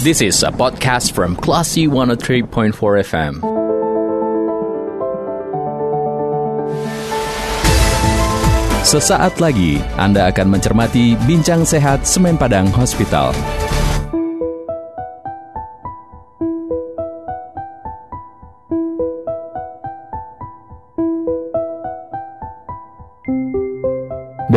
This is a podcast from Classy 103.4 FM. Sesaat lagi Anda akan mencermati Bincang Sehat Semen Padang Hospital.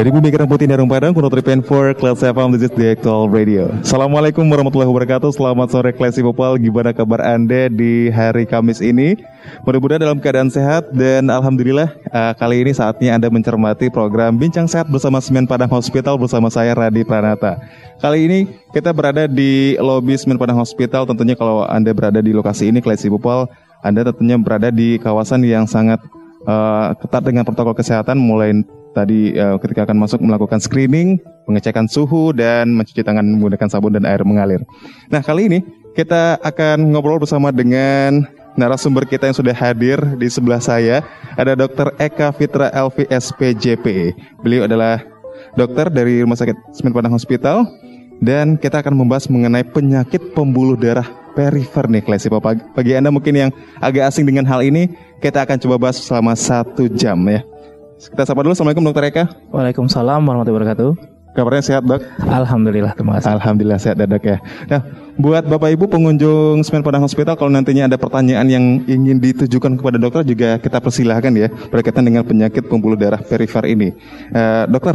Dari Bumi Kerang Putih Darung Padang, Kuno Tripen for Class FM, this is the actual radio. Assalamualaikum warahmatullahi wabarakatuh, selamat sore Classy Popal, gimana kabar Anda di hari Kamis ini? Mudah-mudahan dalam keadaan sehat dan Alhamdulillah uh, kali ini saatnya Anda mencermati program Bincang Sehat bersama Semen Padang Hospital bersama saya Radi Pranata. Kali ini kita berada di lobi Semen Padang Hospital, tentunya kalau Anda berada di lokasi ini Classy Popal, Anda tentunya berada di kawasan yang sangat uh, ketat dengan protokol kesehatan mulai tadi uh, ketika akan masuk melakukan screening, pengecekan suhu dan mencuci tangan menggunakan sabun dan air mengalir. Nah, kali ini kita akan ngobrol bersama dengan narasumber kita yang sudah hadir di sebelah saya. Ada Dr. Eka Fitra LVSP JPE. Beliau adalah dokter dari Rumah Sakit Semen Padang Hospital dan kita akan membahas mengenai penyakit pembuluh darah perifer nih Klesi Pagi, bagi Anda mungkin yang agak asing dengan hal ini, kita akan coba bahas selama satu jam ya. Kita sapa dulu. Assalamualaikum Dokter Eka. Waalaikumsalam warahmatullahi wabarakatuh. Kabarnya sehat dok? Alhamdulillah, terima kasih. Alhamdulillah sehat ya dok ya. Nah, buat Bapak Ibu pengunjung Semen Padang Hospital, kalau nantinya ada pertanyaan yang ingin ditujukan kepada dokter juga kita persilahkan ya berkaitan dengan penyakit pembuluh darah perifer ini. Uh, dokter,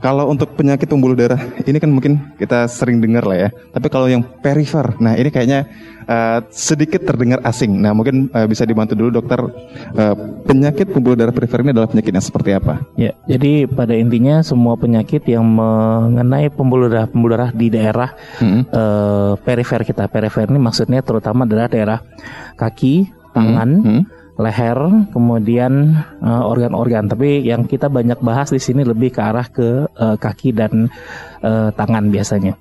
kalau untuk penyakit pembuluh darah ini kan mungkin kita sering dengar lah ya. Tapi kalau yang perifer, nah ini kayaknya uh, sedikit terdengar asing. Nah mungkin uh, bisa dibantu dulu dokter uh, penyakit pembuluh darah perifer ini adalah penyakit yang seperti apa? Ya, jadi pada intinya semua penyakit yang mengenai pembuluh darah pembuluh darah di daerah hmm. uh, perifer kita. Perifer ini maksudnya terutama adalah daerah kaki, tangan. Hmm. Hmm leher, kemudian uh, organ-organ. Tapi yang kita banyak bahas di sini lebih ke arah ke uh, kaki dan uh, tangan biasanya.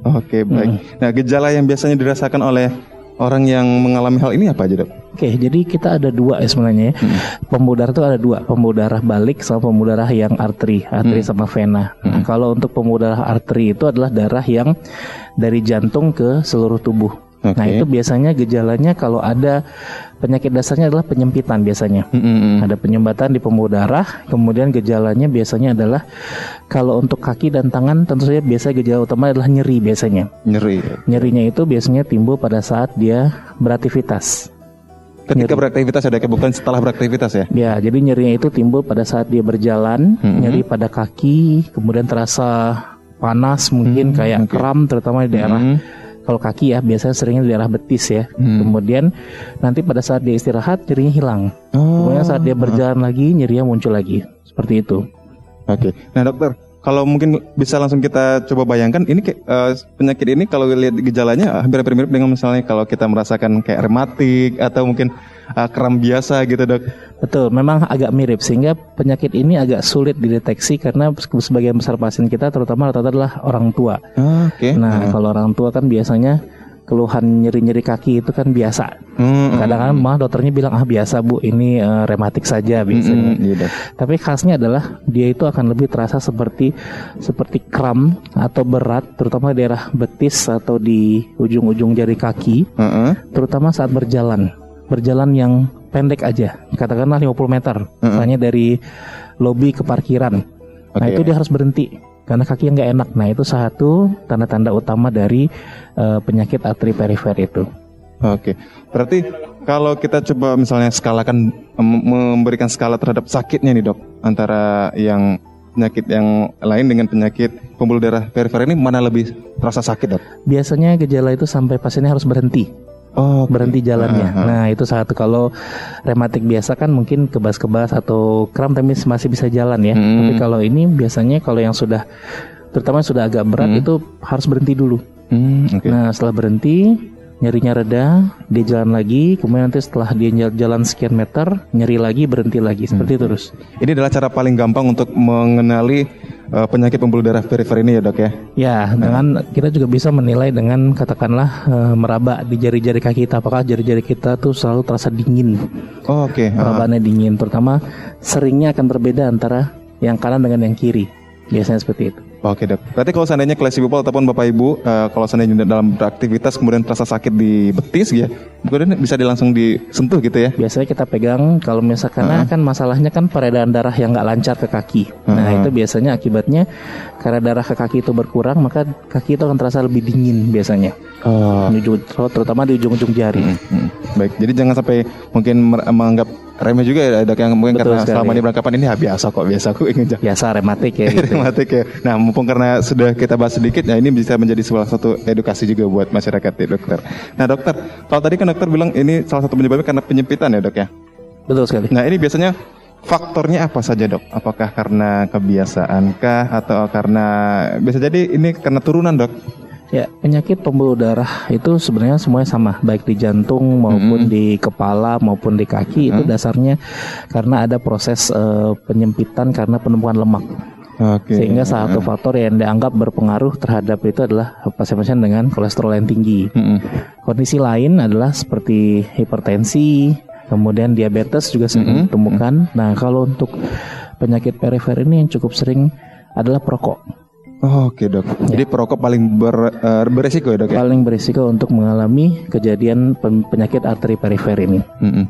Oke, baik. Hmm. Nah, gejala yang biasanya dirasakan oleh orang yang mengalami hal ini apa aja, Dok? Oke, jadi kita ada dua ya sebenarnya. Hmm. Pembuluh darah itu ada dua, pembuluh darah balik sama pembuluh darah yang arteri, arteri hmm. sama vena. Hmm. Nah, kalau untuk pembuluh darah arteri itu adalah darah yang dari jantung ke seluruh tubuh. Okay. Nah itu biasanya gejalanya kalau ada penyakit dasarnya adalah penyempitan biasanya. Mm-hmm. Ada penyumbatan di pembuluh darah, kemudian gejalanya biasanya adalah kalau untuk kaki dan tangan tentu saja biasa gejala utama adalah nyeri biasanya. Nyeri. Nyerinya itu biasanya timbul pada saat dia beraktivitas. Ketika nyeri. beraktivitas ada bukan setelah beraktivitas ya? Ya, jadi nyerinya itu timbul pada saat dia berjalan, mm-hmm. nyeri pada kaki, kemudian terasa panas mungkin mm-hmm. kayak okay. kram terutama di daerah mm-hmm kalau kaki ya biasanya seringnya di daerah betis ya. Hmm. Kemudian nanti pada saat dia istirahat nyerinya hilang. Oh. Kemudian saat dia berjalan oh. lagi nyerinya muncul lagi. Seperti itu. Oke. Okay. Nah dokter, kalau mungkin bisa langsung kita coba bayangkan ini uh, penyakit ini kalau lihat gejalanya hampir-hampir mirip dengan misalnya kalau kita merasakan kayak rematik atau mungkin uh, kram biasa gitu dok. Betul, memang agak mirip sehingga penyakit ini agak sulit dideteksi karena sebagian besar pasien kita terutama rata-rata adalah orang tua. Oh, Oke. Okay. Nah uh. kalau orang tua kan biasanya keluhan nyeri-nyeri kaki itu kan biasa. Mm, Kadang-kadang mah dokternya bilang ah biasa bu ini uh, rematik saja biasanya. Mm, Tapi khasnya adalah dia itu akan lebih terasa seperti seperti kram atau berat, terutama di daerah betis atau di ujung-ujung jari kaki, -uh. terutama saat berjalan berjalan yang pendek aja, katakanlah 50 meter, mm -hmm. dari lobi ke parkiran. Okay. Nah itu dia harus berhenti karena kaki yang nggak enak. Nah itu satu tanda-tanda utama dari uh, penyakit arteri perifer itu. Oke, okay. berarti kalau kita coba misalnya skalakan memberikan skala terhadap sakitnya nih dok, antara yang penyakit yang lain dengan penyakit pembuluh darah perifer ini mana lebih terasa sakit dok? Biasanya gejala itu sampai pasiennya harus berhenti Oh, berhenti jalannya. Uh, -huh. Nah, itu satu. Kalau rematik biasa kan mungkin kebas-kebas atau kram tapi masih bisa jalan ya. Hmm. Tapi kalau ini biasanya kalau yang sudah terutama sudah agak berat hmm. itu harus berhenti dulu. Hmm, okay. Nah, setelah berhenti nyerinya reda, dia jalan lagi, kemudian nanti setelah dia jalan sekian meter, nyeri lagi, berhenti lagi, seperti hmm. itu terus. Ini adalah cara paling gampang untuk mengenali uh, penyakit pembuluh darah perifer ini ya dok ya? Ya, dengan kita juga bisa menilai dengan katakanlah uh, meraba di jari-jari kaki kita, apakah jari-jari kita tuh selalu terasa dingin. Oh, Oke. Okay. Merabaannya dingin, terutama seringnya akan berbeda antara yang kanan dengan yang kiri. Biasanya seperti itu. Oke dok. Berarti kalau seandainya kelas people ataupun bapak ibu, uh, kalau seandainya dalam beraktivitas kemudian terasa sakit di betis ya, kemudian bisa langsung disentuh gitu ya? Biasanya kita pegang kalau misalkan uh -huh. kan masalahnya kan peredaran darah yang nggak lancar ke kaki. Uh -huh. Nah itu biasanya akibatnya karena darah ke kaki itu berkurang maka kaki itu akan terasa lebih dingin biasanya. Uh. terutama di ujung-ujung jari. Hmm, hmm. Baik, jadi jangan sampai mungkin menganggap remeh juga ya dok yang mungkin Betul karena sekali. selama ini berangkapan ini ya biasa kok biasa kok ingin biasa rematik ya gitu. rematik ya nah mumpung karena sudah kita bahas sedikit nah ini bisa menjadi salah satu edukasi juga buat masyarakat ya dokter nah dokter kalau tadi kan dokter bilang ini salah satu penyebabnya karena penyempitan ya dok ya betul sekali nah ini biasanya faktornya apa saja dok apakah karena kebiasaankah atau karena bisa jadi ini karena turunan dok Ya, penyakit pembuluh darah itu sebenarnya semuanya sama, baik di jantung maupun mm -hmm. di kepala maupun di kaki mm -hmm. itu dasarnya karena ada proses uh, penyempitan karena penumpukan lemak. Okay. Sehingga salah satu faktor yang dianggap berpengaruh terhadap itu adalah pasien-pasien dengan kolesterol yang tinggi. Mm -hmm. Kondisi lain adalah seperti hipertensi, kemudian diabetes juga sering mm -hmm. ditemukan. Nah, kalau untuk penyakit perifer ini yang cukup sering adalah perokok. Oh, Oke okay, dok. Ya. Jadi perokok paling ber, uh, beresiko ya dok? Ya? Paling beresiko untuk mengalami kejadian penyakit arteri perifer ini. Mm -hmm.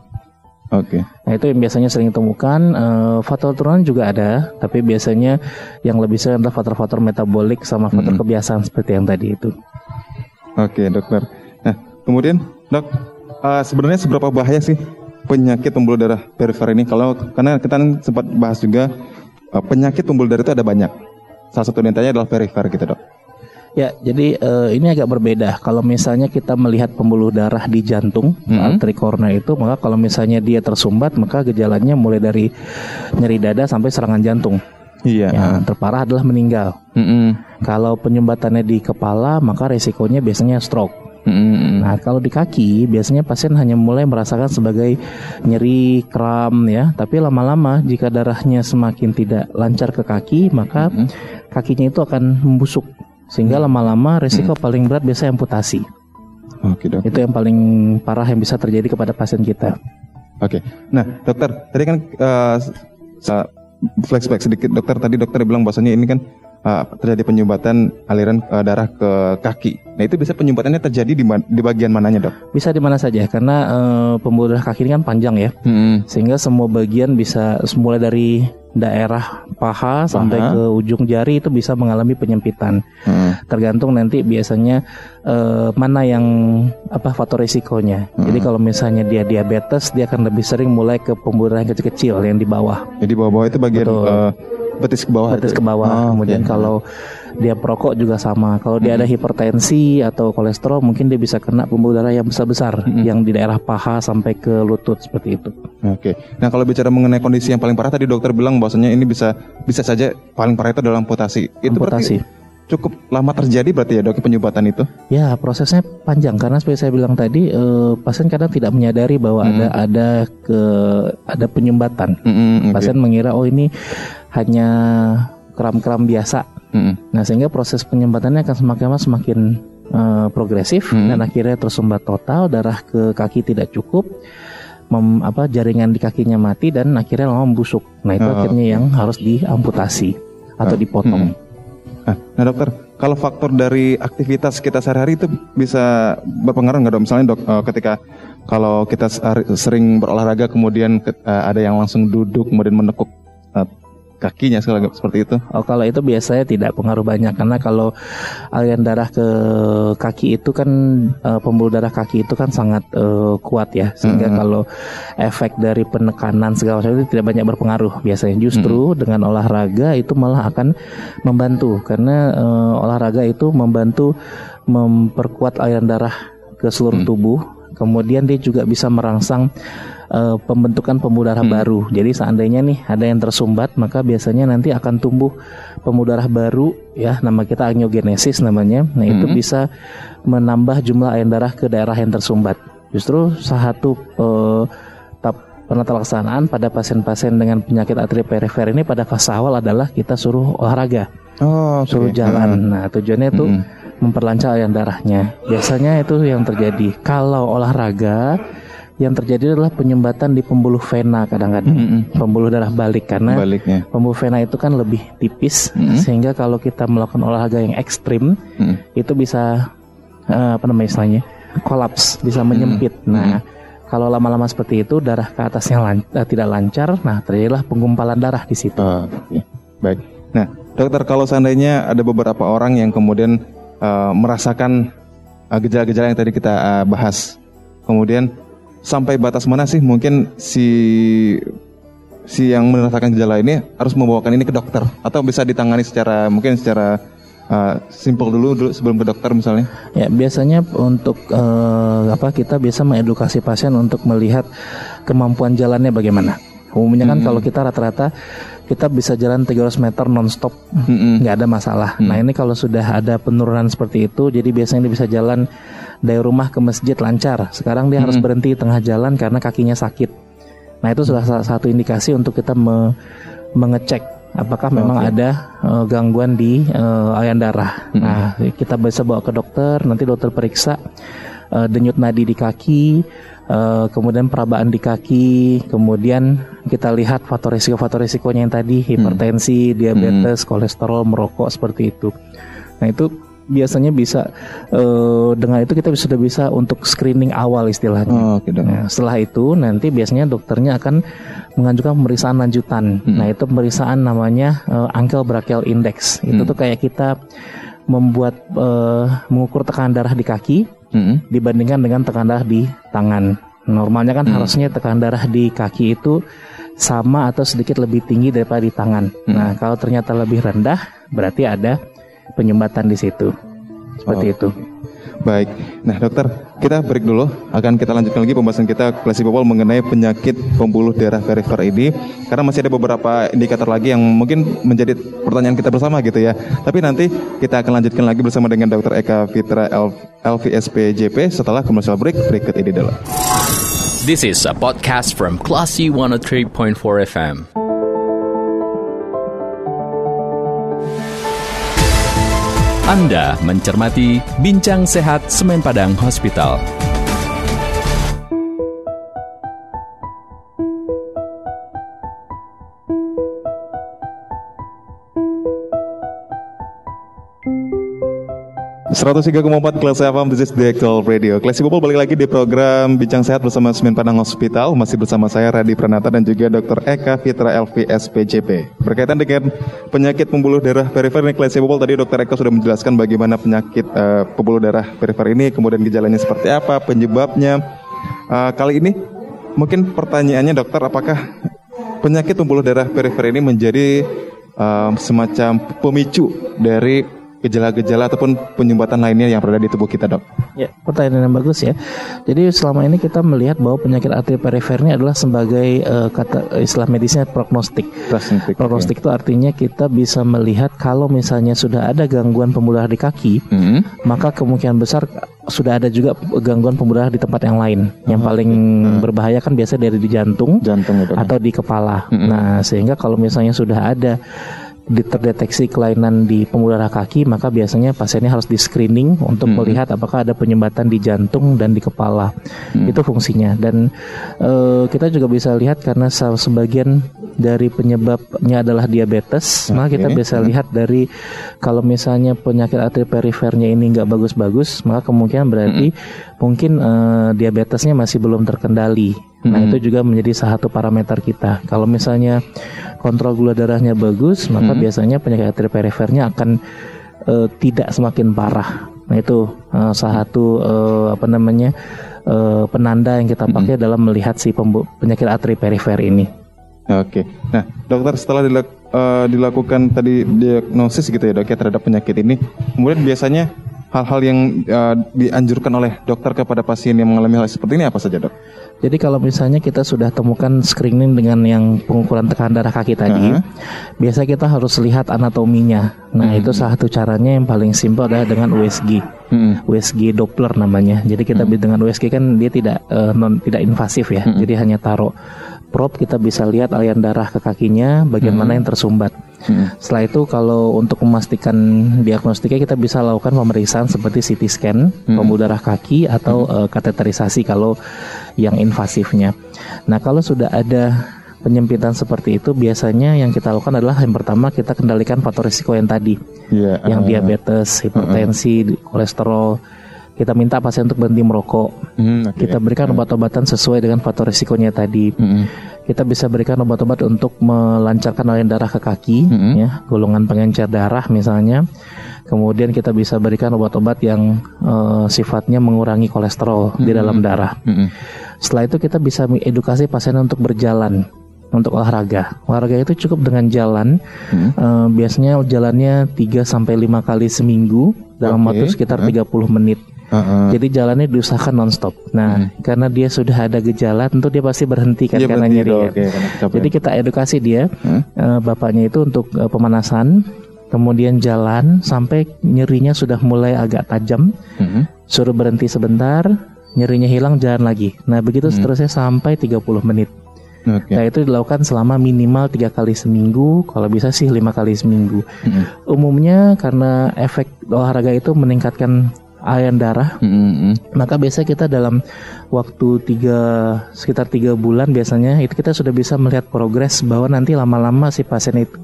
Oke. Okay. Nah itu yang biasanya sering ditemukan. Uh, faktor turunan juga ada, tapi biasanya yang lebih sering adalah faktor-faktor metabolik sama faktor mm -hmm. kebiasaan seperti yang tadi itu. Oke okay, dokter. Nah kemudian dok, uh, sebenarnya seberapa bahaya sih penyakit pembuluh darah perifer ini? Kalau karena kita kan sempat bahas juga uh, penyakit pembuluh darah itu ada banyak Salah satu di antaranya adalah perifer gitu dok. Ya, jadi uh, ini agak berbeda. Kalau misalnya kita melihat pembuluh darah di jantung, mm -hmm. arteri kornea itu, maka kalau misalnya dia tersumbat, maka gejalanya mulai dari nyeri dada sampai serangan jantung. Iya. Yang terparah adalah meninggal. Mm -hmm. Kalau penyumbatannya di kepala, maka resikonya biasanya stroke. Mm-hmm. Nah, kalau di kaki biasanya pasien hanya mulai merasakan sebagai nyeri, kram ya, tapi lama-lama jika darahnya semakin tidak lancar ke kaki, maka mm-hmm. kakinya itu akan membusuk sehingga lama-lama resiko mm-hmm. paling berat biasanya amputasi. Oke, okay, Itu yang paling parah yang bisa terjadi kepada pasien kita. Oke. Okay. Nah, dokter, tadi kan uh, flashback sedikit dokter tadi dokter bilang bahwasanya ini kan uh, terjadi penyumbatan aliran uh, darah ke kaki. Nah itu bisa penyumbatannya terjadi di, di bagian mananya dok? Bisa di mana saja karena uh, pembuluh darah kaki ini kan panjang ya, hmm. sehingga semua bagian bisa mulai dari daerah paha, paha sampai ke ujung jari itu bisa mengalami penyempitan. Hmm. Tergantung nanti biasanya uh, mana yang apa faktor risikonya. Hmm. Jadi kalau misalnya dia diabetes, dia akan lebih sering mulai ke pembuluh darah kecil-kecil yang di bawah. Jadi bawah-bawah itu bagian uh, betis ke bawah. Betis ke bawah. Oh, Kemudian okay. kalau dia perokok juga sama. Kalau dia ada hmm. hipertensi atau kolesterol, mungkin dia bisa kena pembuluh darah yang besar-besar hmm. yang di daerah paha sampai ke lutut seperti itu. Oke. Okay. Nah, kalau bicara mengenai kondisi yang paling parah tadi dokter bilang bahwasanya ini bisa bisa saja paling parah itu adalah amputasi. Itu amputasi. berarti cukup lama terjadi berarti ya dok penyumbatan itu? Ya prosesnya panjang karena seperti saya bilang tadi eh, pasien kadang tidak menyadari bahwa hmm. ada ada ke ada penyumbatan. Hmm, okay. Pasien mengira oh ini hanya kram-kram biasa. Hmm. Nah sehingga proses penyumbatannya akan semakin lama semakin uh, progresif hmm. dan akhirnya tersumbat total darah ke kaki tidak cukup. Mem, apa jaringan di kakinya mati dan akhirnya lama membusuk. Nah itu oh, akhirnya yang harus diamputasi atau ah, dipotong. Hmm. Nah, dokter, kalau faktor dari aktivitas kita sehari-hari itu bisa berpengaruh nggak dok? Misalnya dok, uh, ketika kalau kita sering berolahraga kemudian uh, ada yang langsung duduk kemudian menekuk uh, kakinya segala seperti itu? Oh kalau itu biasanya tidak pengaruh banyak karena kalau aliran darah ke kaki itu kan uh, pembuluh darah kaki itu kan sangat uh, kuat ya sehingga mm -hmm. kalau efek dari penekanan segala macam itu tidak banyak berpengaruh biasanya justru mm -hmm. dengan olahraga itu malah akan membantu karena uh, olahraga itu membantu memperkuat aliran darah ke seluruh mm -hmm. tubuh kemudian dia juga bisa merangsang uh, pembentukan pembuluh darah hmm. baru. Jadi seandainya nih ada yang tersumbat, maka biasanya nanti akan tumbuh pembuluh darah baru ya, nama kita angiogenesis namanya. Nah, hmm. itu bisa menambah jumlah air darah ke daerah yang tersumbat. Justru satu uh, penata laksanaan pada pasien-pasien dengan penyakit arteri perifer ini pada fase awal adalah kita suruh olahraga. Oh, okay. suruh jalan. Hmm. Nah, tujuannya itu hmm. memperlancar aliran darahnya. Biasanya itu yang terjadi. Kalau olahraga yang terjadi adalah penyumbatan di pembuluh vena kadang-kadang mm -hmm. pembuluh darah balik karena Baliknya. pembuluh vena itu kan lebih tipis mm -hmm. sehingga kalau kita melakukan olahraga yang ekstrim mm -hmm. itu bisa uh, apa namanya istilahnya kolaps bisa menyempit mm -hmm. nah kalau lama-lama seperti itu darah ke atasnya lan uh, tidak lancar nah terjadilah penggumpalan darah di situ oh, okay. baik nah dokter kalau seandainya ada beberapa orang yang kemudian uh, merasakan gejala-gejala uh, yang tadi kita uh, bahas kemudian sampai batas mana sih mungkin si si yang merasakan gejala ini harus membawakan ini ke dokter atau bisa ditangani secara mungkin secara uh, simple dulu dulu sebelum ke dokter misalnya? Ya biasanya untuk uh, apa kita biasa mengedukasi pasien untuk melihat kemampuan jalannya bagaimana. Umumnya kan hmm. kalau kita rata-rata kita bisa jalan 300 meter nonstop nggak hmm. ada masalah. Hmm. Nah ini kalau sudah ada penurunan seperti itu, jadi biasanya dia bisa jalan dari rumah ke masjid lancar. Sekarang dia hmm. harus berhenti tengah jalan karena kakinya sakit. Nah itu sudah salah satu indikasi untuk kita me mengecek apakah memang okay. ada uh, gangguan di uh, aliran darah. Hmm. Nah kita bisa bawa ke dokter, nanti dokter periksa uh, denyut nadi di kaki, uh, kemudian perabaan di kaki, kemudian kita lihat faktor risiko-faktor risikonya yang tadi hipertensi, hmm. diabetes, hmm. kolesterol, merokok seperti itu. Nah itu biasanya bisa uh, dengan itu kita sudah bisa untuk screening awal istilahnya. Oh, okay, nah, setelah itu nanti biasanya dokternya akan mengajukan pemeriksaan lanjutan. Hmm. Nah itu pemeriksaan namanya uh, ankle brachial index. Itu hmm. tuh kayak kita membuat uh, mengukur tekanan darah di kaki hmm. dibandingkan dengan tekanan darah di tangan. Normalnya kan hmm. harusnya tekanan darah di kaki itu sama atau sedikit lebih tinggi daripada di tangan. Hmm. Nah kalau ternyata lebih rendah berarti ada penyumbatan di situ. Seperti oh. itu. Baik. Nah, dokter, kita break dulu. Akan kita lanjutkan lagi pembahasan kita klasik popol mengenai penyakit pembuluh darah perifer ini karena masih ada beberapa indikator lagi yang mungkin menjadi pertanyaan kita bersama gitu ya. Tapi nanti kita akan lanjutkan lagi bersama dengan Dokter Eka Fitra LVSP JP setelah commercial break berikut ini dulu. This is a podcast from Classy 103.4 FM. Anda mencermati Bincang Sehat Semen Padang Hospital. 103,4 kelas FM, this is the actual radio. Kelas balik lagi di program Bincang Sehat bersama Semen Padang Hospital. Masih bersama saya Radi Pranata dan juga Dr. Eka Fitra LV SPJP. Berkaitan dengan penyakit pembuluh darah perifer ini Kelas tadi Dr. Eka sudah menjelaskan bagaimana penyakit uh, pembuluh darah perifer ini, kemudian gejalanya seperti apa, penyebabnya. Uh, kali ini mungkin pertanyaannya dokter, apakah penyakit pembuluh darah perifer ini menjadi uh, semacam pemicu dari gejala-gejala ataupun penyumbatan lainnya yang berada di tubuh kita, Dok? Ya, pertanyaan yang bagus ya. Jadi selama ini kita melihat bahwa penyakit arteri perifer ini adalah sebagai uh, kata istilah medisnya prognostik. Prognostik. Prognostik itu artinya kita bisa melihat kalau misalnya sudah ada gangguan pembuluh di kaki, mm -hmm. maka kemungkinan besar sudah ada juga gangguan pembuluh di tempat yang lain. Yang oh, paling okay. berbahaya kan biasanya dari di jantung, jantung atau di kepala. Mm -hmm. Nah, sehingga kalau misalnya sudah ada terdeteksi kelainan di pembuluh darah kaki, maka biasanya pasiennya harus di screening untuk hmm. melihat apakah ada penyumbatan di jantung dan di kepala. Hmm. Itu fungsinya. Dan uh, kita juga bisa lihat karena sebagian dari penyebabnya adalah diabetes, okay. maka kita bisa hmm. lihat dari kalau misalnya penyakit arteri perifernya ini nggak bagus-bagus, maka kemungkinan berarti hmm. mungkin uh, diabetesnya masih belum terkendali. Nah, hmm. itu juga menjadi salah satu parameter kita. Kalau misalnya kontrol gula darahnya bagus, maka hmm. biasanya penyakit arteri perifernya akan uh, tidak semakin parah. Nah, itu uh, salah satu uh, apa namanya? Uh, penanda yang kita pakai hmm. dalam melihat si penyakit arteri perifer ini. Oke. Nah, dokter setelah dilak uh, dilakukan tadi diagnosis gitu ya, Dok, ya terhadap penyakit ini, kemudian biasanya hal-hal yang uh, dianjurkan oleh dokter kepada pasien yang mengalami hal seperti ini apa saja, Dok? Jadi kalau misalnya kita sudah temukan screening dengan yang pengukuran tekanan darah kaki tadi, uh -huh. biasa kita harus lihat anatominya. Nah, uh -huh. itu salah satu caranya yang paling simpel adalah dengan USG. Uh -huh. USG Doppler namanya. Jadi kita uh -huh. dengan USG kan dia tidak uh, non tidak invasif ya. Uh -huh. Jadi hanya taruh prop kita bisa lihat aliran darah ke kakinya bagian uh -huh. mana yang tersumbat. Hmm. Setelah itu kalau untuk memastikan diagnostiknya kita bisa lakukan pemeriksaan seperti CT scan, hmm. pembuluh darah kaki atau hmm. uh, kateterisasi kalau yang invasifnya. Nah, kalau sudah ada penyempitan seperti itu biasanya yang kita lakukan adalah yang pertama kita kendalikan faktor risiko yang tadi, yeah, yang uh, diabetes, hipertensi, uh, kolesterol. Kita minta pasien untuk berhenti merokok. Mm, okay. Kita berikan obat-obatan sesuai dengan faktor risikonya tadi. Mm kita bisa berikan obat-obat untuk melancarkan aliran darah ke kaki, mm -hmm. ya, golongan pengencer darah misalnya. Kemudian kita bisa berikan obat-obat yang uh, sifatnya mengurangi kolesterol mm -hmm. di dalam darah. Mm -hmm. Setelah itu kita bisa edukasi pasien untuk berjalan untuk olahraga. Olahraga itu cukup dengan jalan. Hmm. Uh, biasanya jalannya 3 sampai 5 kali seminggu dalam okay. waktu sekitar uh -huh. 30 menit. Uh-uh. Jadi jalannya diusahakan nonstop. Nah, hmm. karena dia sudah ada gejala, tentu dia pasti berhenti kan karena nyeri. Ya. Okay, Jadi kita edukasi dia, hmm? uh, bapaknya itu untuk uh, pemanasan, kemudian jalan sampai nyerinya sudah mulai agak tajam, hmm. suruh berhenti sebentar, nyerinya hilang, jalan lagi. Nah, begitu hmm. seterusnya sampai 30 menit. Okay. Nah itu dilakukan selama minimal tiga kali seminggu, kalau bisa sih lima kali seminggu. Mm-hmm. Umumnya karena efek olahraga itu meningkatkan aliran darah, mm-hmm. maka biasanya kita dalam waktu tiga sekitar tiga bulan biasanya itu kita sudah bisa melihat progres bahwa nanti lama-lama si pasien itu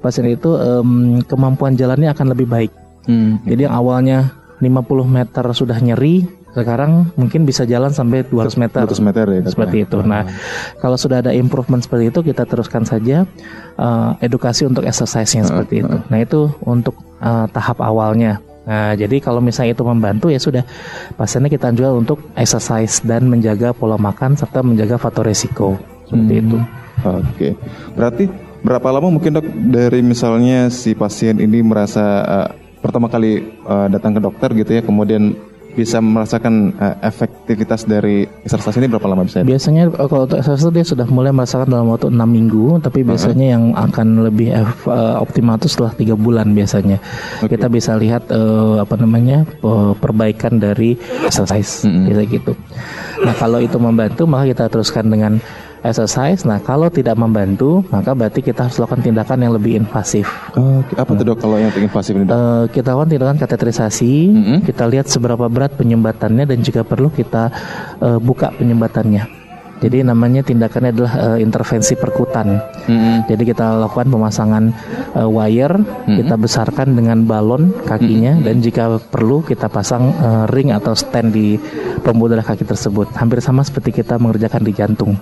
pasien itu um, kemampuan jalannya akan lebih baik. Mm-hmm. Jadi yang awalnya 50 meter sudah nyeri, sekarang mungkin bisa jalan sampai 200 meter. 200 meter ya. Seperti itu. Nah, kalau sudah ada improvement seperti itu, kita teruskan saja uh, edukasi untuk exercise-nya seperti itu. Nah, itu untuk uh, tahap awalnya. Nah, jadi kalau misalnya itu membantu ya sudah pasiennya kita jual untuk exercise dan menjaga pola makan serta menjaga faktor resiko seperti hmm. itu. Oke, okay. berarti berapa lama mungkin dok dari misalnya si pasien ini merasa uh, pertama kali uh, datang ke dokter gitu ya, kemudian bisa merasakan uh, efektivitas dari exercise ini berapa lama bisa? Biasanya uh, kalau untuk exercise dia sudah mulai merasakan dalam waktu enam minggu, tapi biasanya uh -huh. yang akan lebih uh, optimal itu setelah tiga bulan biasanya. Okay. Kita bisa lihat uh, apa namanya uh, perbaikan dari exercise, mm -hmm. biasa gitu. Nah kalau itu membantu maka kita teruskan dengan exercise. Nah, kalau tidak membantu, maka berarti kita harus lakukan tindakan yang lebih invasif. Uh, apa tuh dok kalau yang invasif ini? Uh, kita lakukan tindakan kateterisasi. Mm -hmm. Kita lihat seberapa berat penyumbatannya dan jika perlu kita uh, buka penyumbatannya. Jadi namanya tindakannya adalah uh, intervensi perkutan. Mm-hmm. Jadi kita lakukan pemasangan uh, wire, mm-hmm. kita besarkan dengan balon kakinya mm-hmm. dan jika perlu kita pasang uh, ring atau stand di pembuluh darah kaki tersebut. Hampir sama seperti kita mengerjakan di jantung.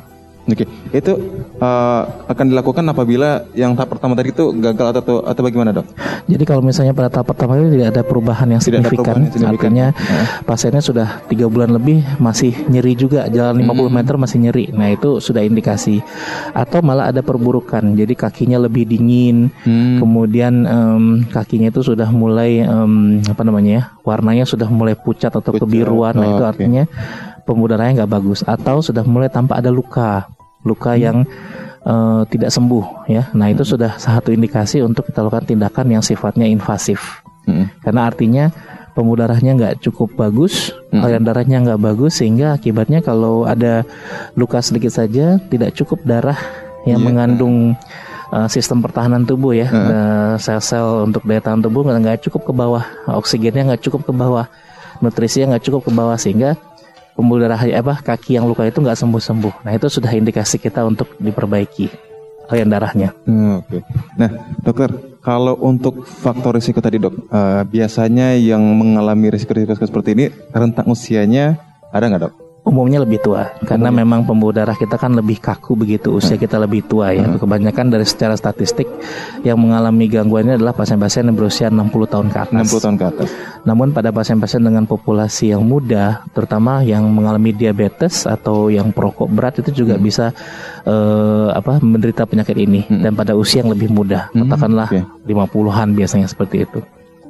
Oke, okay. itu uh, akan dilakukan apabila yang tahap pertama tadi itu gagal atau atau bagaimana dok? Jadi kalau misalnya pada tahap pertama itu tidak ada perubahan yang tidak signifikan, perubahan artinya ya. pasiennya sudah tiga bulan lebih masih nyeri juga, jalan 50 hmm. meter masih nyeri. Nah itu sudah indikasi. Atau malah ada perburukan, jadi kakinya lebih dingin, hmm. kemudian um, kakinya itu sudah mulai um, apa namanya ya, warnanya sudah mulai pucat atau pucat. kebiruan. Nah itu okay. artinya pembuluh darahnya nggak bagus atau sudah mulai tampak ada luka luka hmm. yang uh, tidak sembuh ya. Nah, itu hmm. sudah satu indikasi untuk kita lakukan tindakan yang sifatnya invasif. Hmm. Karena artinya pembuluh darahnya nggak cukup bagus, hmm. aliran darahnya nggak bagus sehingga akibatnya kalau ada luka sedikit saja tidak cukup darah yang yeah. mengandung uh, sistem pertahanan tubuh ya, uh. sel-sel untuk daya tahan tubuh nggak cukup ke bawah, oksigennya nggak cukup ke bawah, nutrisinya nggak cukup ke bawah sehingga pembuluh darah apa kaki yang luka itu nggak sembuh sembuh. Nah itu sudah indikasi kita untuk diperbaiki aliran darahnya. Hmm, Oke. Okay. Nah dokter kalau untuk faktor risiko tadi dok, uh, biasanya yang mengalami risiko-risiko seperti ini rentang usianya ada nggak dok? Umumnya lebih tua karena umumnya. memang pembuluh darah kita kan lebih kaku begitu usia hmm. kita lebih tua ya. Hmm. Kebanyakan dari secara statistik yang mengalami gangguan ini adalah pasien-pasien yang berusia 60 tahun ke atas. 60 tahun ke atas. Namun pada pasien-pasien dengan populasi yang muda, terutama yang mengalami diabetes atau yang perokok berat itu juga hmm. bisa uh, apa menderita penyakit ini hmm. dan pada usia yang lebih muda, hmm. katakanlah okay. 50-an biasanya seperti itu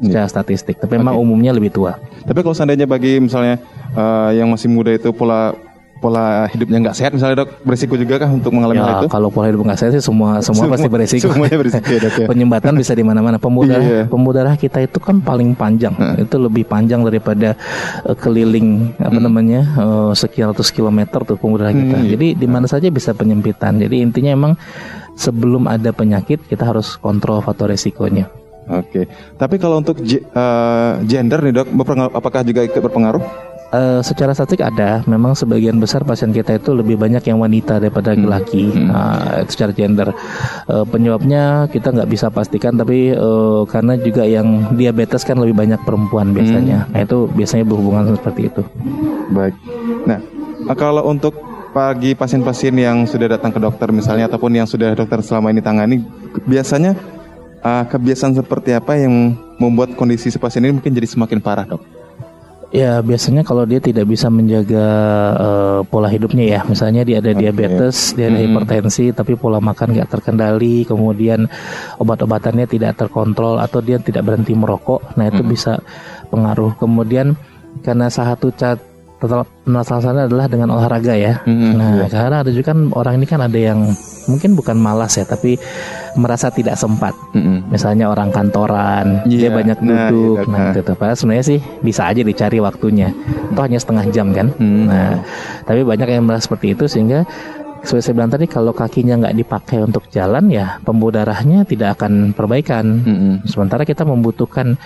secara yeah. statistik. Tapi okay. memang umumnya lebih tua. Tapi kalau seandainya bagi misalnya uh, yang masih muda itu pola pola hidupnya nggak sehat misalnya dok berisiko juga kah untuk mengalami ya, hal itu? Kalau pola hidup nggak sehat sih semua semua, semua pasti berisiko. Semuanya berisiko ya dok ya. Penyumbatan bisa di mana-mana. Iya. pembuluh darah kita itu kan paling panjang. Hmm. Itu lebih panjang daripada uh, keliling apa hmm. namanya uh, sekian ratus kilometer tuh pembuluh darah kita. Hmm, iya. Jadi di mana saja bisa penyempitan. Jadi intinya emang sebelum ada penyakit kita harus kontrol faktor resikonya. Oke, tapi kalau untuk uh, gender nih dok, apakah juga ikut berpengaruh? Uh, secara statistik ada, memang sebagian besar pasien kita itu lebih banyak yang wanita daripada hmm. laki-laki hmm. uh, secara gender. Uh, penyebabnya kita nggak bisa pastikan, tapi uh, karena juga yang diabetes kan lebih banyak perempuan biasanya. Hmm. Nah itu biasanya berhubungan seperti itu. Baik. Nah kalau untuk bagi pasien-pasien yang sudah datang ke dokter misalnya ataupun yang sudah dokter selama ini tangani, biasanya uh, kebiasaan seperti apa yang membuat kondisi si pasien ini mungkin jadi semakin parah dok? Ya biasanya kalau dia tidak bisa menjaga uh, pola hidupnya ya, misalnya dia ada okay. diabetes, dia ada mm -hmm. hipertensi, tapi pola makan nggak terkendali, kemudian obat-obatannya tidak terkontrol atau dia tidak berhenti merokok, nah itu mm -hmm. bisa pengaruh. Kemudian karena salah satu cat masalahnya adalah dengan olahraga ya. Mm-hmm. Nah, yeah. karena ada juga kan orang ini kan ada yang mungkin bukan malas ya, tapi merasa tidak sempat. Mm-hmm. Misalnya orang kantoran, yeah. dia banyak nah, duduk, nah, iya, nah gitu. Padahal sebenarnya sih bisa aja dicari waktunya. Itu hanya setengah jam kan. Mm-hmm. Nah, tapi banyak yang merasa seperti itu sehingga seperti saya bilang tadi kalau kakinya nggak dipakai untuk jalan ya pembuluh darahnya tidak akan perbaikan. Mm-hmm. Sementara kita membutuhkan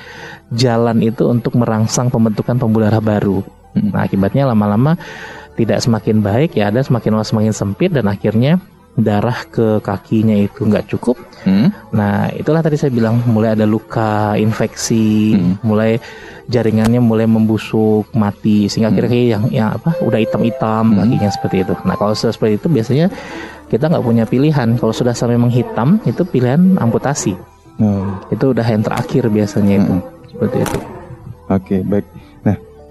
jalan itu untuk merangsang pembentukan pembuluh darah baru. Nah akibatnya lama-lama tidak semakin baik ya ada semakin lama semakin sempit dan akhirnya darah ke kakinya itu nggak cukup. Hmm. Nah itulah tadi saya bilang mulai ada luka infeksi, hmm. mulai jaringannya mulai membusuk, mati sehingga hmm. akhirnya yang yang apa udah hitam-hitam hmm. kakinya seperti itu. Nah kalau sudah seperti itu biasanya kita nggak punya pilihan. Kalau sudah sampai menghitam itu pilihan amputasi. Hmm. Itu udah yang terakhir biasanya itu hmm. seperti itu. Oke okay, baik.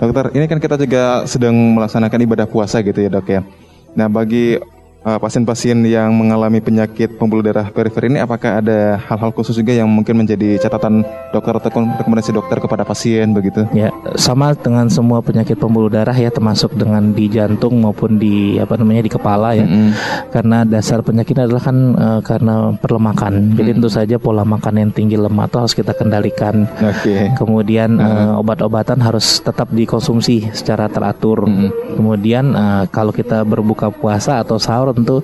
Dokter, ini kan kita juga sedang melaksanakan ibadah puasa gitu ya dok ya. Nah bagi pasien-pasien uh, yang mengalami penyakit pembuluh darah perifer ini apakah ada hal-hal khusus juga yang mungkin menjadi catatan dokter atau rekomendasi dokter kepada pasien begitu? Ya, sama dengan semua penyakit pembuluh darah ya termasuk dengan di jantung maupun di apa namanya di kepala ya. Mm -hmm. Karena dasar penyakitnya adalah kan uh, karena perlemakan. Mm -hmm. Jadi tentu saja pola makan yang tinggi lemak itu harus kita kendalikan. Okay. Kemudian uh uh, obat-obatan harus tetap dikonsumsi secara teratur. Mm -hmm. Kemudian uh, kalau kita berbuka puasa atau sahur tentu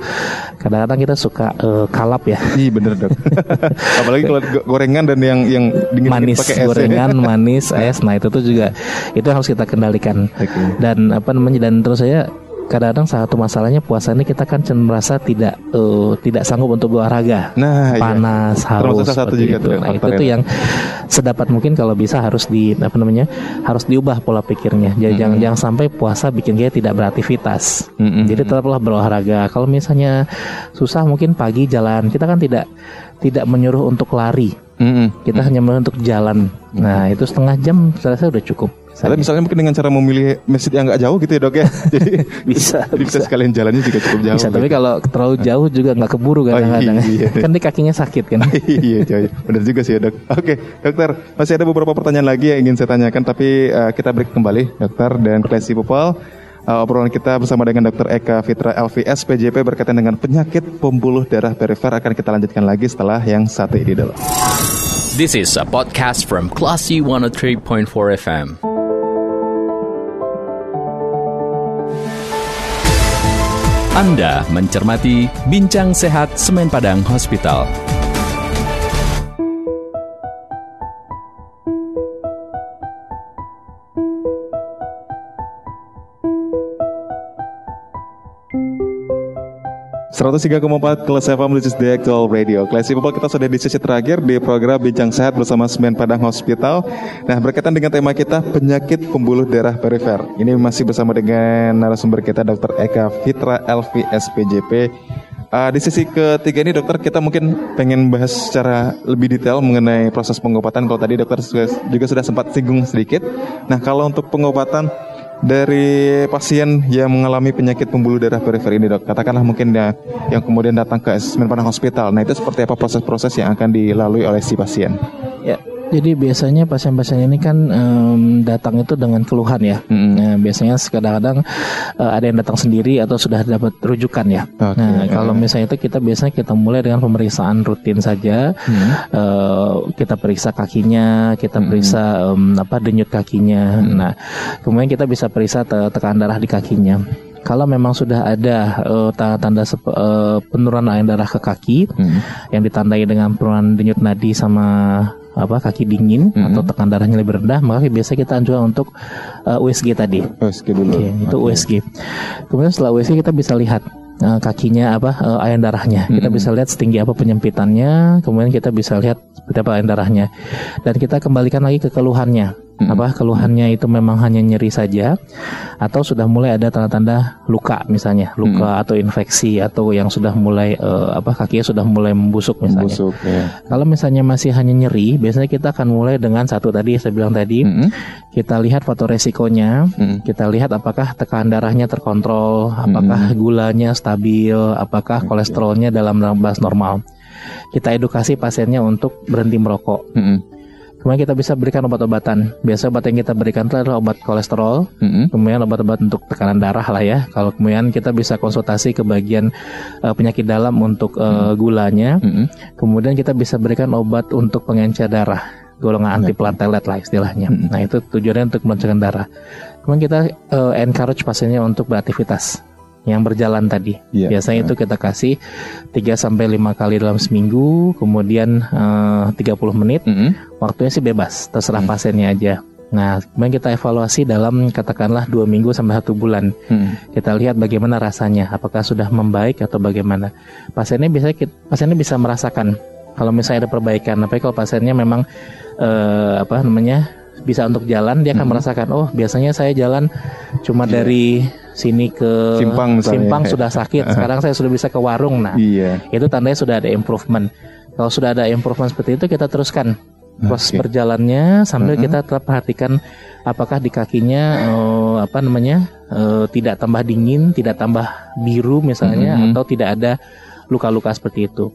kadang-kadang kita suka uh, kalap ya. Iya bener dok. Apalagi kalau gorengan dan yang yang dingin manis pakai es. Ya. Gorengan, manis, es. Nah itu tuh juga itu harus kita kendalikan. Okay. Dan apa namanya dan terus saya kadang-kadang satu masalahnya puasa ini kita kan cenderung merasa tidak uh, tidak sanggup untuk berolahraga. Nah, iya. panas, iya. haus satu juga itu. Nah, itu tuh yang sedapat mungkin kalau bisa harus di apa namanya? harus diubah pola pikirnya. Jadi mm-hmm. jangan jangan sampai puasa bikin dia tidak beraktivitas. Mm-hmm. Jadi tetaplah berolahraga. Kalau misalnya susah mungkin pagi jalan. Kita kan tidak tidak menyuruh untuk lari. Mm-hmm. Kita mm-hmm. hanya menyuruh untuk jalan. Nah, itu setengah jam saya rasa udah cukup. Atau misalnya mungkin dengan cara memilih masjid yang nggak jauh gitu ya dok ya. Jadi bisa, bisa sekalian jalannya juga cukup jauh. Bisa, gitu. tapi kalau terlalu jauh juga nggak keburu oh, kadang-kadang. Oh, iya, iya. kan di kakinya sakit kan. iya, coy. Benar juga sih ya dok. Oke, dokter, masih ada beberapa pertanyaan lagi yang ingin saya tanyakan, tapi uh, kita break kembali, dokter dan Klesi Popal. Uh, obrolan kita bersama dengan Dr. Eka Fitra LVS PJP berkaitan dengan penyakit pembuluh darah perifer akan kita lanjutkan lagi setelah yang satu ini dulu. This is a podcast from Classy 103.4 FM. Anda mencermati Bincang Sehat Semen Padang Hospital. 103,4 Kelas FM This is the actual radio Kelas People kita sudah di sesi terakhir Di program Bincang Sehat bersama Semen Padang Hospital Nah berkaitan dengan tema kita Penyakit pembuluh darah perifer Ini masih bersama dengan narasumber kita Dr. Eka Fitra LV SPJP Uh, di sesi ketiga ini dokter kita mungkin pengen bahas secara lebih detail mengenai proses pengobatan. Kalau tadi dokter juga sudah sempat singgung sedikit. Nah kalau untuk pengobatan dari pasien yang mengalami penyakit pembuluh darah perifer ini dok katakanlah mungkin ya yang kemudian datang ke asesmen Padang Hospital. Nah itu seperti apa proses-proses yang akan dilalui oleh si pasien? Ya jadi biasanya pasien-pasien ini kan um, datang itu dengan keluhan ya. Mm-hmm. Nah, biasanya kadang-kadang uh, ada yang datang sendiri atau sudah dapat rujukan ya. Okay. Nah, kalau misalnya itu kita biasanya kita mulai dengan pemeriksaan rutin saja. Mm-hmm. Uh, kita periksa kakinya, kita periksa um, apa denyut kakinya. Mm-hmm. Nah, kemudian kita bisa periksa te- tekanan darah di kakinya. kalau memang sudah ada uh, tanda-tanda uh, penurunan air darah ke kaki hmm. yang ditandai dengan penurunan denyut nadi sama apa kaki dingin -hmm. atau tekan darahnya lebih rendah maka biasa kita anjurkan untuk uh, USG tadi. USG dulu. Okay, itu okay. USG. Kemudian setelah USG kita bisa lihat uh, kakinya apa uh, air darahnya. -hmm. Kita bisa lihat setinggi apa penyempitannya, kemudian kita bisa lihat seperti apa air darahnya. Dan kita kembalikan lagi ke keluhannya hmm. apa keluhannya itu memang hanya nyeri saja atau sudah mulai ada tanda-tanda luka misalnya luka hmm. atau infeksi atau yang sudah mulai uh, apa kakinya sudah mulai membusuk misalnya. Membusuk, ya. Kalau misalnya masih hanya nyeri, biasanya kita akan mulai dengan satu tadi saya bilang tadi, hmm. kita lihat foto resikonya, hmm. kita lihat apakah tekanan darahnya terkontrol, apakah hmm. gulanya stabil, apakah kolesterolnya dalam batas normal. Kita edukasi pasiennya untuk berhenti merokok. Hmm Kemudian kita bisa berikan obat-obatan. Biasa obat yang kita berikan itu adalah obat kolesterol, mm-hmm. kemudian obat-obat untuk tekanan darah lah ya. Kalau kemudian kita bisa konsultasi ke bagian uh, penyakit dalam untuk uh, gulanya. Mm-hmm. Kemudian kita bisa berikan obat untuk pengencer darah, golongan anti platelet lah istilahnya. Mm-hmm. Nah itu tujuannya untuk melancarkan darah. Kemudian kita uh, encourage pasiennya untuk beraktivitas yang berjalan tadi. Yeah. Biasanya itu kita kasih 3 sampai 5 kali dalam seminggu, kemudian uh, 30 menit. Mm -hmm. Waktunya sih bebas, terserah mm -hmm. pasiennya aja. Nah, kemudian kita evaluasi dalam katakanlah dua minggu sampai satu bulan. Hmm. Kita lihat bagaimana rasanya, apakah sudah membaik atau bagaimana. Pasiennya bisa pasiennya bisa merasakan kalau misalnya ada perbaikan. Tapi kalau pasiennya memang uh, apa namanya bisa untuk jalan, dia akan hmm. merasakan, oh biasanya saya jalan cuma yeah. dari sini ke simpang misalnya. simpang sudah sakit sekarang saya sudah bisa ke warung nah iya. itu tandanya sudah ada improvement kalau sudah ada improvement seperti itu kita teruskan proses okay. perjalannya sambil uh -huh. kita tetap perhatikan apakah di kakinya uh, apa namanya uh, tidak tambah dingin tidak tambah biru misalnya uh -huh. atau tidak ada luka-luka seperti itu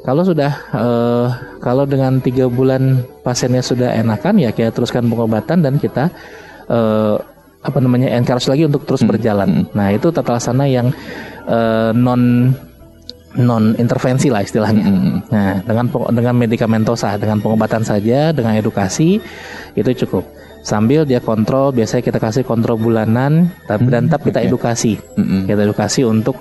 kalau sudah uh, kalau dengan tiga bulan pasiennya sudah enakan ya kita teruskan pengobatan dan kita uh, apa namanya encourage lagi untuk terus hmm. berjalan. Hmm. Nah itu tata laksana yang uh, non non intervensi lah istilahnya. Hmm. hmm. Nah dengan dengan medikamentosa, dengan pengobatan saja, dengan edukasi itu cukup. Sambil dia kontrol, biasanya kita kasih kontrol bulanan, tapi hmm. dan tetap kita edukasi, hmm. kita edukasi untuk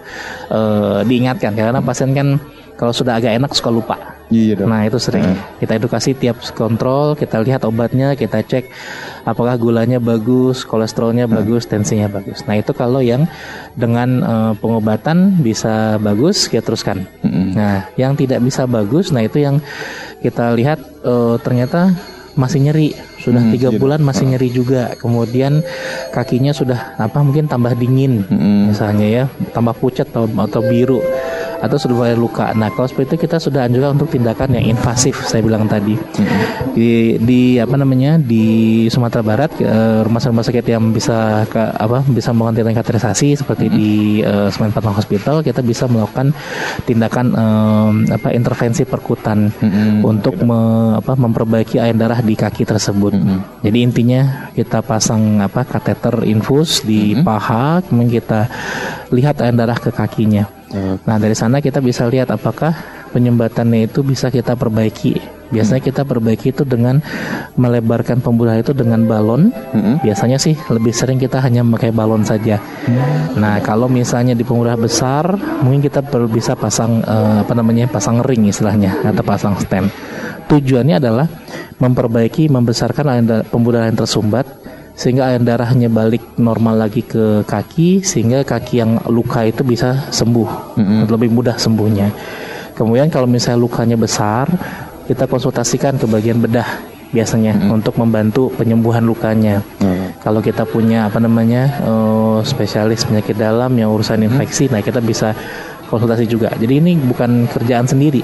uh, diingatkan karena pasien kan kalau sudah agak enak suka lupa. Iya dong. Nah itu sering uh. kita edukasi tiap kontrol, kita lihat obatnya, kita cek apakah gulanya bagus, kolesterolnya uh. bagus, tensinya bagus. Nah itu kalau yang dengan uh, pengobatan bisa bagus, kita teruskan. Uh. Nah yang tidak bisa bagus, nah itu yang kita lihat uh, ternyata masih nyeri sudah hmm, tiga iya bulan masih nyeri juga kemudian kakinya sudah apa mungkin tambah dingin hmm. misalnya ya tambah pucat atau, atau biru atau sudah mulai luka. Nah, kalau seperti itu kita sudah anjurkan untuk tindakan yang invasif saya bilang tadi. Hmm. Di di apa namanya? di Sumatera Barat uh, rumah rumah sakit yang bisa ke, apa bisa melakukan tindakan kateterisasi seperti hmm. di uh, Semen Patang Hospital kita bisa melakukan tindakan um, apa intervensi perkutan hmm. untuk me, apa memperbaiki air darah di kaki tersebut. Jadi intinya kita pasang apa kateter infus di paha kemudian kita lihat air darah ke kakinya. Nah dari sana kita bisa lihat apakah penyumbatannya itu bisa kita perbaiki. Biasanya kita perbaiki itu dengan melebarkan pembuluh itu dengan balon. Hmm. Biasanya sih lebih sering kita hanya memakai balon saja. Hmm. Nah kalau misalnya di pembuluh besar, mungkin kita perlu bisa pasang uh, apa namanya pasang ring istilahnya atau pasang stem. Tujuannya adalah memperbaiki, membesarkan pembuluh yang tersumbat sehingga air darahnya balik normal lagi ke kaki sehingga kaki yang luka itu bisa sembuh mm-hmm. lebih mudah sembuhnya kemudian kalau misalnya lukanya besar kita konsultasikan ke bagian bedah biasanya mm-hmm. untuk membantu penyembuhan lukanya mm-hmm. kalau kita punya apa namanya uh, spesialis penyakit dalam yang urusan infeksi mm-hmm. nah kita bisa konsultasi juga jadi ini bukan kerjaan sendiri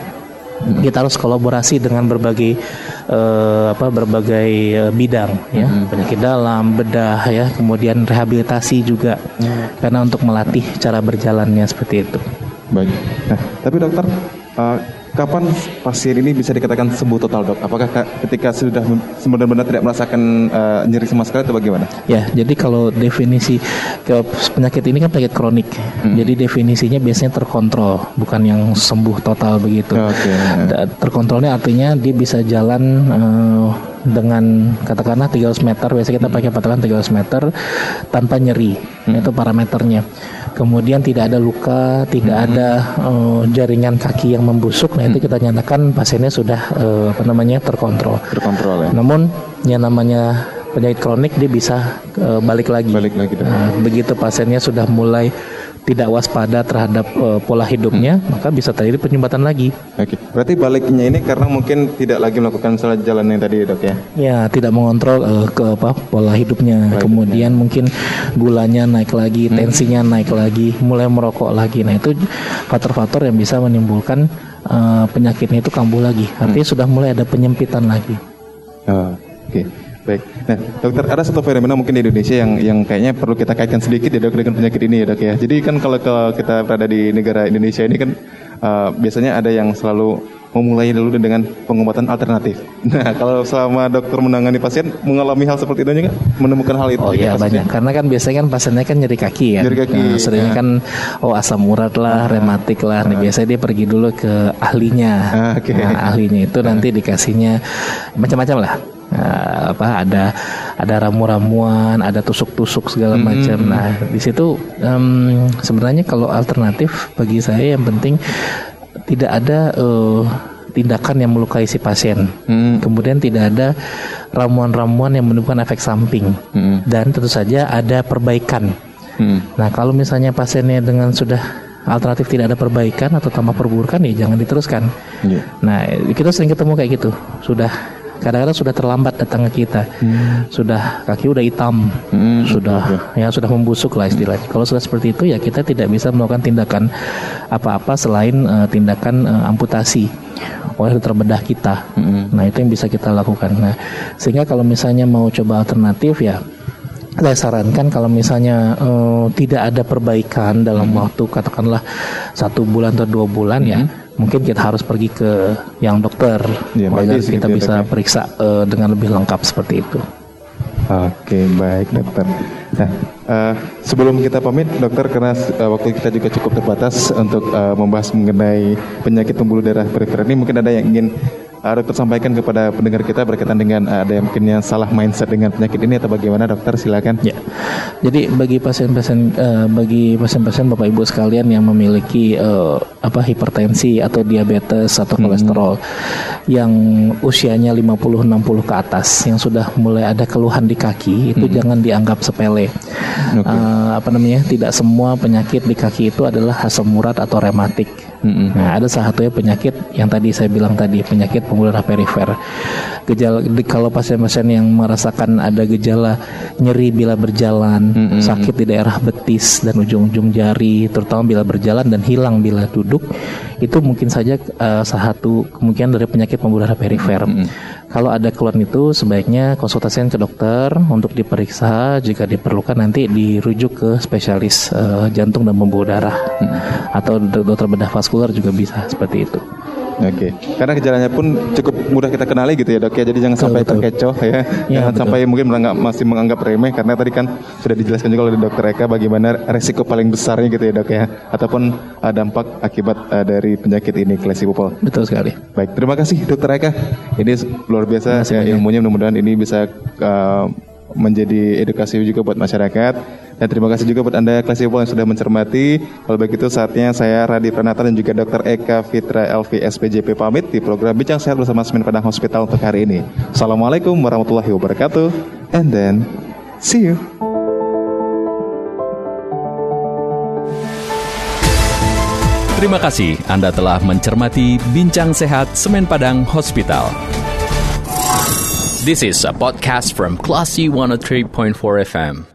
kita harus kolaborasi dengan berbagai uh, apa berbagai uh, bidang ya. Hmm. penyakit dalam bedah ya. Kemudian rehabilitasi juga. Hmm. karena untuk melatih cara berjalannya seperti itu. Baik. Nah tapi dokter uh, kapan pasien ini bisa dikatakan sembuh total dok? Apakah ketika sudah benar-benar tidak merasakan uh, nyeri sama sekali atau bagaimana? Ya, jadi kalau definisi penyakit ini kan penyakit kronik, hmm. jadi definisinya biasanya terkontrol, bukan yang sembuh total begitu. Okay. Terkontrolnya artinya dia bisa jalan uh, dengan katakanlah 300 meter biasa kita pakai patokan 300 meter tanpa nyeri hmm. itu parameternya kemudian tidak ada luka tidak hmm. ada uh, jaringan kaki yang membusuk. Nah itu hmm. kita nyatakan pasiennya sudah uh, apa namanya terkontrol. Terkontrol ya. Namun yang namanya penyakit kronik dia bisa uh, balik lagi. Balik lagi nah, begitu pasiennya sudah mulai tidak waspada terhadap uh, pola hidupnya, hmm. maka bisa terjadi penyumbatan lagi. Oke, berarti baliknya ini karena mungkin tidak lagi melakukan salah jalan yang tadi dok ya? Ya, tidak mengontrol uh, ke apa pola hidupnya. Pola Kemudian hidupnya. mungkin gulanya naik lagi, hmm. tensinya naik lagi, mulai merokok lagi. Nah itu faktor-faktor yang bisa menimbulkan uh, penyakitnya itu kambuh lagi. Artinya hmm. sudah mulai ada penyempitan lagi. Oh, Oke. Okay. Baik. Nah, dokter ada satu fenomena mungkin di Indonesia yang yang kayaknya perlu kita kaitkan sedikit ya dok dengan penyakit ini ya dok ya. Jadi kan kalau, kalau kita berada di negara Indonesia ini kan uh, biasanya ada yang selalu memulai dulu dengan pengobatan alternatif. Nah, kalau selama dokter menangani pasien mengalami hal seperti itu nggak menemukan hal itu? Oh iya banyak. Karena kan biasanya kan pasiennya kan nyeri kaki ya. Nyeri kaki. Nah, seringnya ya. kan oh asam urat lah, ah. rematik lah. Nah, ah. biasanya dia pergi dulu ke ahlinya. Ah, okay. Nah, ahlinya itu nanti dikasihnya macam-macam lah uh, apa ada ada ramu-ramuan, ada tusuk-tusuk segala hmm. macam. Hmm. Nah, di situ um, sebenarnya kalau alternatif bagi saya yang penting tidak ada uh, tindakan yang melukai si pasien. Hmm. Kemudian tidak ada ramuan-ramuan yang menimbulkan efek samping. Hmm. Dan tentu saja ada perbaikan. Hmm. Nah, kalau misalnya pasiennya dengan sudah alternatif tidak ada perbaikan atau tambah perburukan ya jangan diteruskan. Yeah. Nah, kita sering ketemu kayak gitu. Sudah kadang-kadang sudah terlambat datang ke kita hmm. sudah kaki udah hitam hmm, sudah ya sudah membusuk lah istilahnya hmm. kalau sudah seperti itu ya kita tidak bisa melakukan tindakan apa-apa selain uh, tindakan uh, amputasi oleh terbedah kita hmm. nah itu yang bisa kita lakukan nah sehingga kalau misalnya mau coba alternatif ya saya sarankan kalau misalnya uh, tidak ada perbaikan dalam hmm. waktu katakanlah satu bulan atau dua bulan ya, hmm. ya mungkin kita harus pergi ke yang dokter ya, agar kita bisa ya, periksa uh, dengan lebih lengkap seperti itu. Oke baik dokter. Nah uh, sebelum kita pamit dokter karena uh, waktu kita juga cukup terbatas untuk uh, membahas mengenai penyakit pembuluh darah perifer ini mungkin ada yang ingin uh, dokter sampaikan kepada pendengar kita berkaitan dengan uh, ada yang mungkin yang salah mindset dengan penyakit ini atau bagaimana dokter silakan. Ya. Jadi bagi pasien-pasien uh, bagi pasien-pasien Bapak Ibu sekalian yang memiliki uh, apa hipertensi atau diabetes atau hmm. kolesterol yang usianya 50 60 ke atas yang sudah mulai ada keluhan di kaki itu hmm. jangan dianggap sepele. Okay. Uh, apa namanya? Tidak semua penyakit di kaki itu adalah asam urat atau rematik. Hmm. Nah, ada salah satunya penyakit yang tadi saya bilang tadi penyakit pembuluh darah perifer. Gejala kalau pasien-pasien yang merasakan ada gejala nyeri bila berjalan, mm -hmm. sakit di daerah betis dan ujung-ujung jari, terutama bila berjalan dan hilang bila duduk, itu mungkin saja uh, salah satu kemungkinan dari penyakit pembuluh darah perifer. Mm -hmm. Kalau ada keluhan itu sebaiknya konsultasikan ke dokter untuk diperiksa jika diperlukan nanti dirujuk ke spesialis uh, jantung dan pembuluh darah hmm. atau dokter bedah vaskular juga bisa seperti itu. Oke, okay. karena gejalanya pun cukup mudah kita kenali gitu ya dok ya, jadi jangan betul, sampai betul. terkecoh ya, ya jangan betul. sampai mungkin menganggap, masih menganggap remeh karena tadi kan sudah dijelaskan juga oleh dokter Eka bagaimana resiko paling besarnya gitu ya dok ya, ataupun uh, dampak akibat uh, dari penyakit ini klesi pupil. Betul sekali. Baik, terima kasih dokter Eka, ini luar biasa ya, ilmunya mudah-mudahan ini bisa uh, menjadi edukasi juga buat masyarakat. Dan terima kasih juga buat Anda kelas yang sudah mencermati. Kalau begitu saatnya saya Radi Pranata dan juga Dr. Eka Fitra LV SPJP pamit di program Bincang Sehat bersama Semen Padang Hospital untuk hari ini. Assalamualaikum warahmatullahi wabarakatuh. And then, see you. Terima kasih Anda telah mencermati Bincang Sehat Semen Padang Hospital. This is a podcast from Classy 103.4 FM.